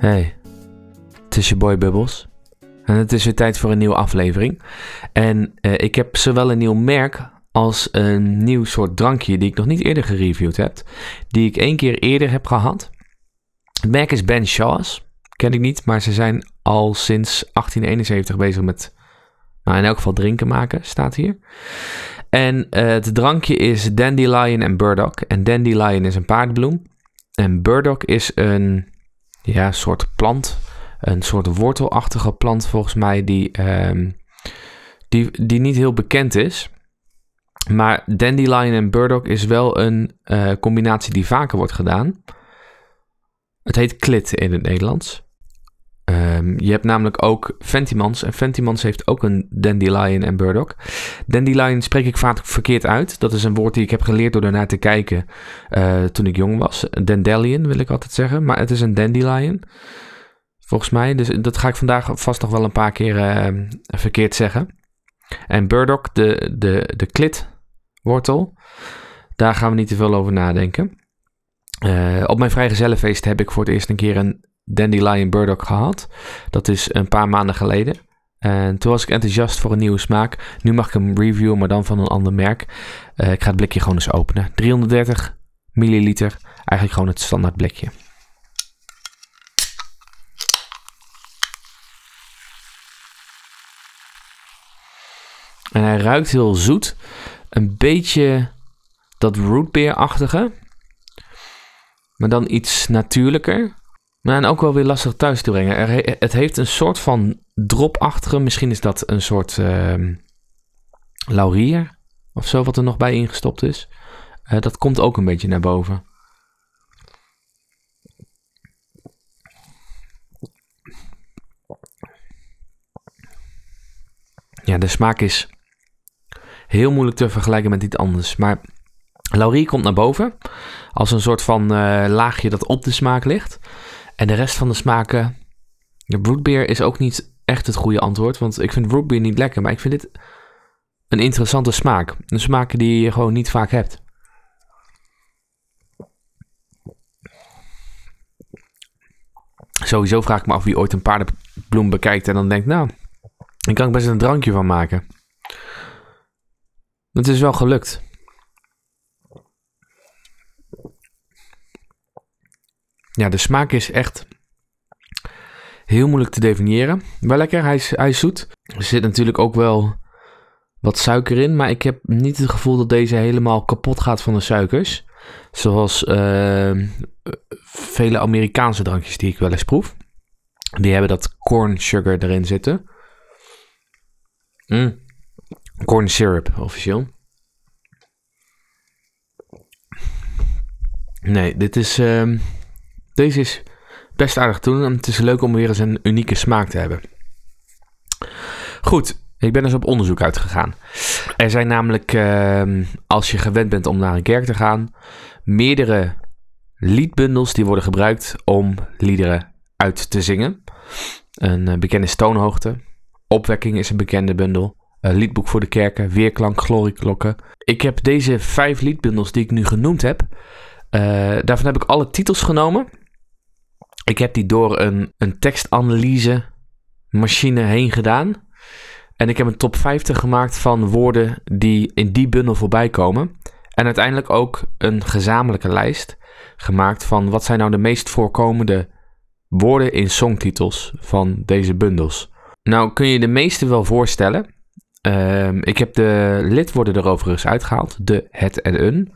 Hey, het is je boy Bubbles. En het is weer tijd voor een nieuwe aflevering. En eh, ik heb zowel een nieuw merk als een nieuw soort drankje die ik nog niet eerder gereviewd heb. Die ik één keer eerder heb gehad. Het merk is Ben Shaw's. Ken ik niet, maar ze zijn al sinds 1871 bezig met, nou in elk geval drinken maken, staat hier. En eh, het drankje is Dandelion en Burdock. En Dandelion is een paardbloem. En Burdock is een ja, soort plant. Een soort wortelachtige plant volgens mij die, ehm, die, die niet heel bekend is. Maar Dandelion en Burdock is wel een eh, combinatie die vaker wordt gedaan. Het heet klit in het Nederlands. Ehm, je hebt namelijk ook Ventimans. En Ventimans heeft ook een Dandelion en Burdock. Dandelion spreek ik vaak verkeerd uit. Dat is een woord die ik heb geleerd door ernaar te kijken uh, toen ik jong was. Dandelion wil ik altijd zeggen. Maar het is een Dandelion. Volgens mij. Dus dat ga ik vandaag vast nog wel een paar keer uh, verkeerd zeggen. En Burdock, de, de, de klitwortel. Daar gaan we niet te veel over nadenken. Uh, op mijn vrijgezellenfeest heb ik voor het eerst een keer een Dandelion Burdock gehad. Dat is een paar maanden geleden. En toen was ik enthousiast voor een nieuwe smaak. Nu mag ik hem reviewen, maar dan van een ander merk. Uh, ik ga het blikje gewoon eens openen. 330 milliliter. Eigenlijk gewoon het standaard blikje. En hij ruikt heel zoet. Een beetje dat rootbeer-achtige. Maar dan iets natuurlijker. Maar en ook wel weer lastig thuis te brengen. Er, het heeft een soort van dropachtige. Misschien is dat een soort uh, laurier of zo wat er nog bij ingestopt is. Uh, dat komt ook een beetje naar boven. Ja, de smaak is heel moeilijk te vergelijken met iets anders. Maar laurier komt naar boven als een soort van uh, laagje dat op de smaak ligt. En de rest van de smaken. De rootbeer is ook niet echt het goede antwoord. Want ik vind rootbeer niet lekker. Maar ik vind dit een interessante smaak. Een smaak die je gewoon niet vaak hebt. Sowieso vraag ik me af wie ooit een paardenbloem bekijkt en dan denkt, nou, ik kan er best een drankje van maken. Het is wel gelukt. Ja, de smaak is echt heel moeilijk te definiëren. Wel lekker, hij is, hij is zoet. Er zit natuurlijk ook wel wat suiker in, maar ik heb niet het gevoel dat deze helemaal kapot gaat van de suikers. Zoals uh, vele Amerikaanse drankjes die ik wel eens proef. Die hebben dat corn sugar erin zitten. Mm. Corn syrup, officieel. Nee, dit is... Uh, deze is best aardig te doen. En het is leuk om weer eens een unieke smaak te hebben. Goed, ik ben dus op onderzoek uitgegaan. Er zijn namelijk, uh, als je gewend bent om naar een kerk te gaan, meerdere liedbundels die worden gebruikt om liederen uit te zingen. Een uh, bekende is toonhoogte. Opwekking is een bekende bundel. Een liedboek voor de kerken, weerklank, glorieklokken. Ik heb deze vijf liedbundels die ik nu genoemd heb. Uh, daarvan heb ik alle titels genomen. Ik heb die door een, een tekstanalyse machine heen gedaan. En ik heb een top 50 gemaakt van woorden die in die bundel voorbij komen. En uiteindelijk ook een gezamenlijke lijst gemaakt van wat zijn nou de meest voorkomende woorden in songtitels van deze bundels. Nou kun je de meeste wel voorstellen. Uh, ik heb de lidwoorden er overigens uitgehaald. De, het en een.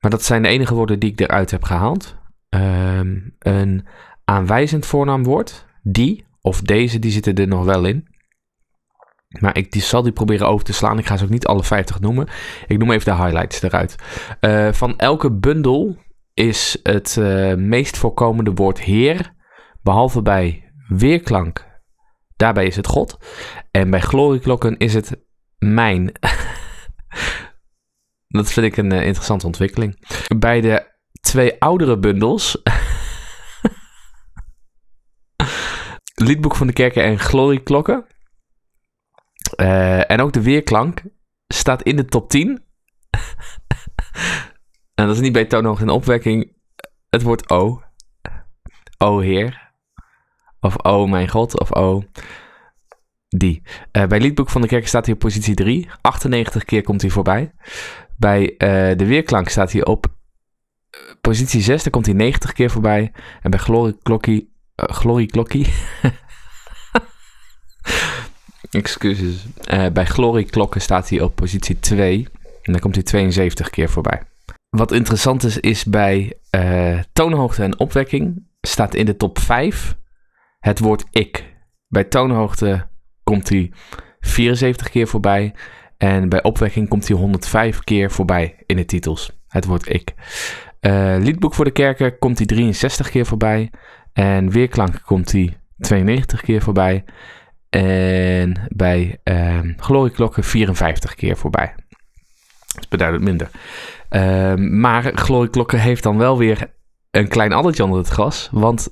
Maar dat zijn de enige woorden die ik eruit heb gehaald. Um, een aanwijzend voornaamwoord. Die of deze, die zitten er nog wel in. Maar ik die zal die proberen over te slaan. Ik ga ze ook niet alle 50 noemen. Ik noem even de highlights eruit. Uh, van elke bundel is het uh, meest voorkomende woord Heer. Behalve bij weerklank. Daarbij is het God. En bij glorieklokken is het mijn. Dat vind ik een uh, interessante ontwikkeling. Bij de twee oudere bundels. Liedboek van de Kerken en Glorieklokken. Uh, en ook de weerklank staat in de top 10. en dat is niet bij toonhoogte en opwekking. Het woord O. O Heer. of Oh mijn god, of Oh die. Uh, bij Liedboek van de Kerk staat hij op positie 3. 98 keer komt hij voorbij. Bij uh, de Weerklank staat hij op positie 6. Daar komt hij 90 keer voorbij. En bij Glory Klokkie... Uh, Glory. Excuses. bij Glory Klokken staat hij op positie 2. En dan komt hij 72 keer voorbij. Wat interessant is, is bij toonhoogte en opwekking staat in de top 5 het woord ik. Bij toonhoogte komt hij 74 keer voorbij. En bij opwekking komt hij 105 keer voorbij in de titels. Het woord ik. Uh, liedboek voor de kerken komt hij 63 keer voorbij. En weerklank komt hij 92 keer voorbij. En bij uh, glorieklokken 54 keer voorbij. Dat is beduidend minder. Uh, maar glorieklokken heeft dan wel weer een klein addertje onder het gras. Want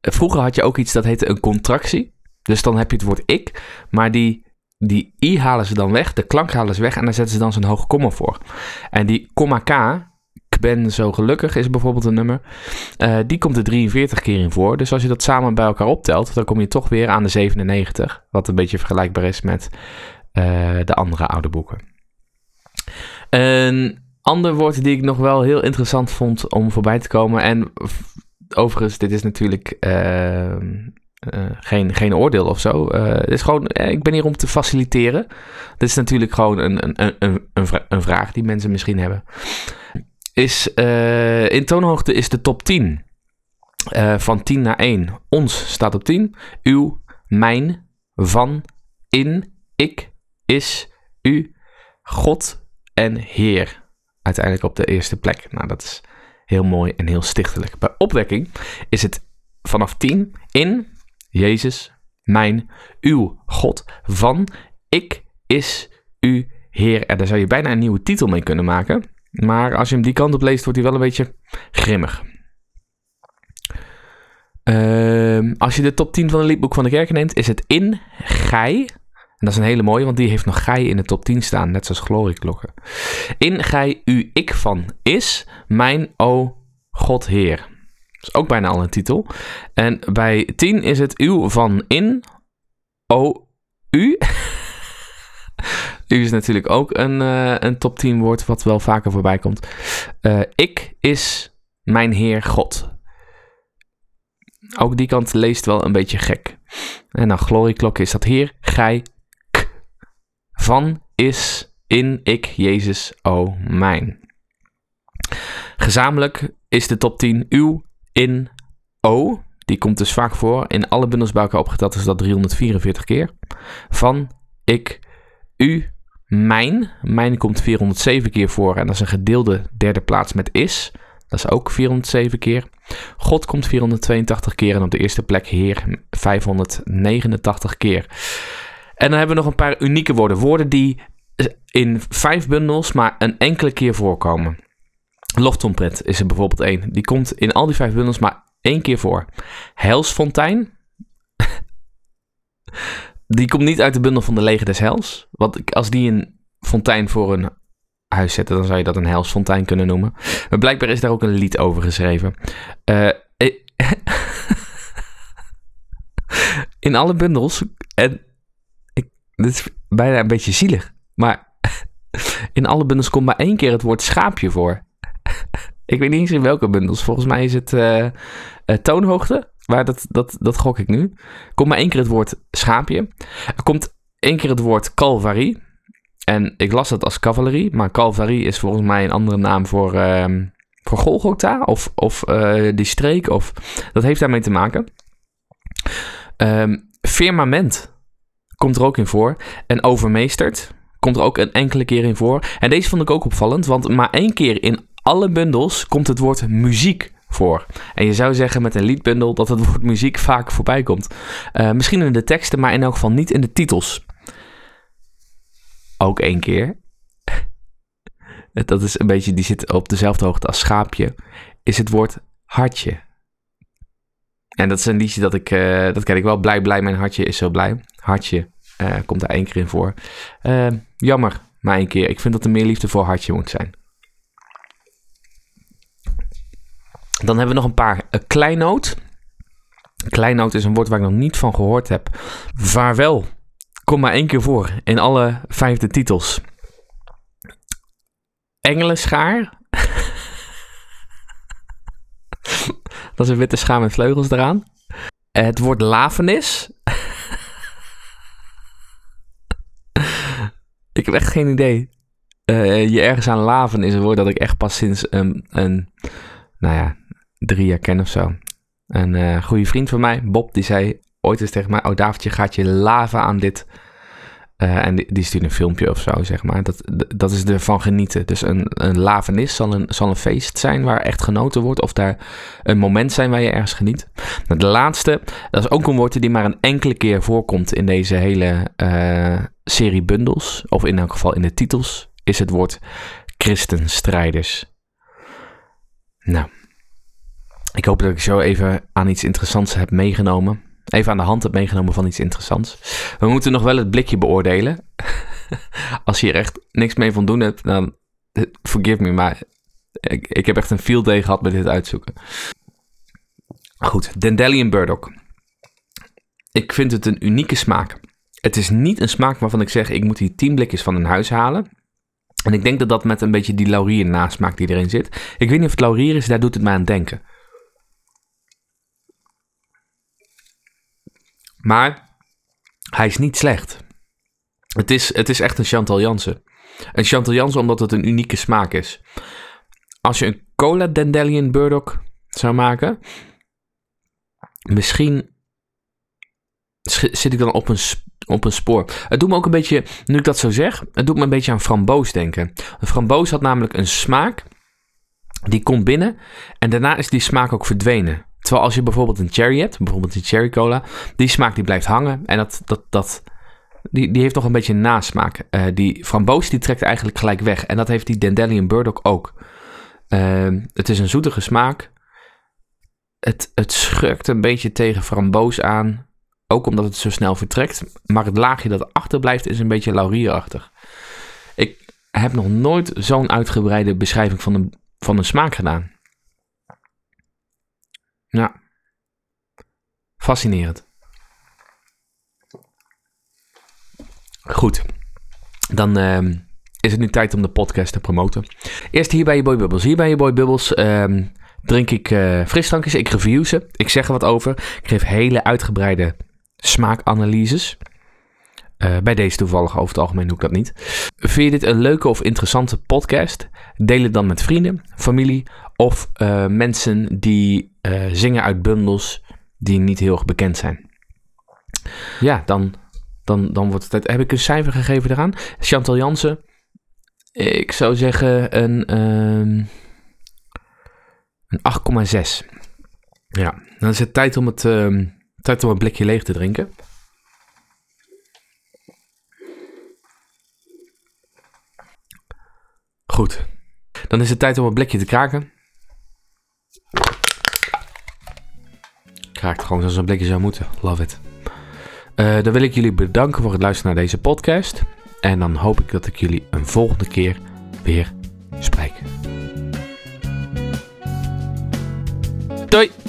vroeger had je ook iets dat heette een contractie. Dus dan heb je het woord ik, maar die, die i halen ze dan weg, de klank halen ze weg en dan zetten ze dan zo'n hoge komma voor. En die komma k, ben zo gelukkig is bijvoorbeeld een nummer, uh, die komt er 43 keer in voor. Dus als je dat samen bij elkaar optelt, dan kom je toch weer aan de 97, wat een beetje vergelijkbaar is met uh, de andere oude boeken. Een ander woord die ik nog wel heel interessant vond om voorbij te komen en overigens, dit is natuurlijk uh, uh, geen, geen oordeel of zo. Het is gewoon, ik ben hier om te faciliteren. Dit is natuurlijk gewoon een, een, een, een vraag die mensen misschien hebben. Is, in toonhoogte is de top 10 van 10 naar 1. Ons staat op 10. Uw, mijn, van, in, ik, is, u, God en Heer. Uiteindelijk op de eerste plek. Nou, dat is heel mooi en heel stichtelijk. Bij opwekking is het vanaf 10 in, Jezus, mijn, uw God, van, ik is u Heer. En daar zou je bijna een nieuwe titel mee kunnen maken. Maar als je hem die kant op leest, wordt hij wel een beetje grimmig. Uh, als je de top 10 van het liedboek van de kerk neemt, is het in gij. En dat is een hele mooie, want die heeft nog gij in de top 10 staan, net zoals glorieklokken. In gij u ik van is, mijn o God Heer is ook bijna al een titel. En bij 10 is het uw van in. O, u. u is natuurlijk ook een, uh, een top 10 woord wat wel vaker voorbij komt. Uh, ik is mijn Heer God. Ook die kant leest wel een beetje gek. En dan glorieklok is dat Heer, gij, k. Van is in ik, Jezus, o mijn. Gezamenlijk is de top 10 uw, in O, die komt dus vaak voor. In alle bundels bij elkaar opgeteld is dat 344 keer. Van, ik, u, mijn. Mijn komt 407 keer voor en dat is een gedeelde derde plaats met is. Dat is ook 407 keer. God komt 482 keer en op de eerste plek Heer 589 keer. En dan hebben we nog een paar unieke woorden. Woorden die in vijf bundels maar een enkele keer voorkomen. Loftrompet is er bijvoorbeeld één. Die komt in al die vijf bundels maar één keer voor. Helsfontein. die komt niet uit de bundel van de Leger des Hels. Want als die een fontein voor een huis zetten, dan zou je dat een helsfontein kunnen noemen. Maar blijkbaar is daar ook een lied over geschreven. Uh, in alle bundels, en ik, dit is bijna een beetje zielig, maar in alle bundels komt maar één keer het woord schaapje voor. ik weet niet eens in welke bundels. Volgens mij is het uh, toonhoogte. Maar dat, dat, dat gok ik nu. Komt maar één keer het woord schaapje. Er komt één keer het woord calvarie. En ik las dat als cavalerie. Maar calvarie is volgens mij een andere naam voor, uh, voor Golgotha. Of, of uh, die streek. Of, dat heeft daarmee te maken. Um, firmament komt er ook in voor. En overmeesterd komt er ook een enkele keer in voor. En deze vond ik ook opvallend. Want maar één keer in alle bundels komt het woord muziek voor. En je zou zeggen met een liedbundel dat het woord muziek vaak voorbij komt. Uh, misschien in de teksten, maar in elk geval niet in de titels. Ook één keer. dat is een beetje, die zit op dezelfde hoogte als schaapje. Is het woord hartje. En dat is een liedje dat ik, uh, dat ken ik wel. Blij, blij, mijn hartje is zo blij. Hartje uh, komt daar één keer in voor. jammer, maar één keer. Ik vind dat er meer liefde voor hartje moet zijn. Dan hebben we nog een paar. Een kleinoot. Kleinoot is een woord waar ik nog niet van gehoord heb. Vaarwel. Kom maar één keer voor in alle vijfde titels. Engelenschaar. Dat is een witte schaar met vleugels eraan. Het woord lavenis. ik heb echt geen idee. Uh, je ergens aan laven is een woord dat ik echt pas sinds een, een nou ja, drie jaar ken of zo. Een uh, goede vriend van mij, Bob, die zei ooit eens tegen mij: Oh, Davidje, gaat je laven aan dit. Uh, en die, die stuurt een filmpje of zo, zeg maar. Dat, dat is ervan genieten. Dus een, een lavenis zal een, zal een feest zijn waar echt genoten wordt. Of daar een moment zijn waar je ergens geniet. Nou, de laatste, dat is ook een woord die maar een enkele keer voorkomt in deze hele uh, serie bundels. Of in elk geval in de titels. Is het woord christenstrijders. Nou, ik hoop dat ik zo even aan iets interessants heb meegenomen. Even aan de hand heb meegenomen van iets interessants. We moeten nog wel het blikje beoordelen. Als je er echt niks mee van doen hebt, dan forgive me, maar ik, ik heb echt een field day gehad met dit uitzoeken. Goed, Dandelion Burdock. Ik vind het een unieke smaak. Het is niet een smaak waarvan ik zeg, ik moet hier 10 blikjes van een huis halen. En ik denk dat dat met een beetje die laurier nasmaak die erin zit. Ik weet niet of het laurier is, daar doet het mij aan denken. Maar hij is niet slecht. Het is, het is echt een Chantal Jansen. Een Chantal Jansen omdat het een unieke smaak is. Als je een cola Dandelion Burdock zou maken, misschien zit ik dan op een, op een spoor. Het doet me ook een beetje, nu ik dat zo zeg, het doet me een beetje aan framboos denken. Een framboos had namelijk een smaak, die komt binnen en daarna is die smaak ook verdwenen. Terwijl als je bijvoorbeeld een cherry hebt, bijvoorbeeld een cherry cola, die smaak die blijft hangen en dat, dat, dat, die, die heeft nog een beetje een nasmaak. Uh, die framboos die trekt eigenlijk gelijk weg en dat heeft die Dandelion Burdock ook. Uh, het is een zoetige smaak. Het, het schurkt een beetje tegen framboos aan. Ook omdat het zo snel vertrekt. Maar het laagje dat achterblijft is een beetje laurierachtig. Ik heb nog nooit zo'n uitgebreide beschrijving van een, van een smaak gedaan. Ja. Fascinerend. Goed. Dan uh, is het nu tijd om de podcast te promoten. Eerst hier bij je Boy Bubbles. Hier bij je Boy Bubbles uh, drink ik uh, frisdrankjes. Ik review ze. Ik zeg er wat over. Ik geef hele uitgebreide smaakanalyses. Uh, bij deze toevallig over het algemeen doe ik dat niet. Vind je dit een leuke of interessante podcast? Deel het dan met vrienden, familie of uh, mensen die uh, zingen uit bundels die niet heel erg bekend zijn. Ja, dan, dan, dan wordt het. Heb ik een cijfer gegeven eraan? Chantal Jansen. Ik zou zeggen een, um, een 8,6. Ja, dan is het tijd om het, um, tijd om een blikje leeg te drinken. Goed. Dan is het tijd om een blikje te kraken. Kraakt gewoon zoals een blikje zou moeten. Love it. Uh, dan wil ik jullie bedanken voor het luisteren naar deze podcast. En dan hoop ik dat ik jullie een volgende keer weer spreek. Doei!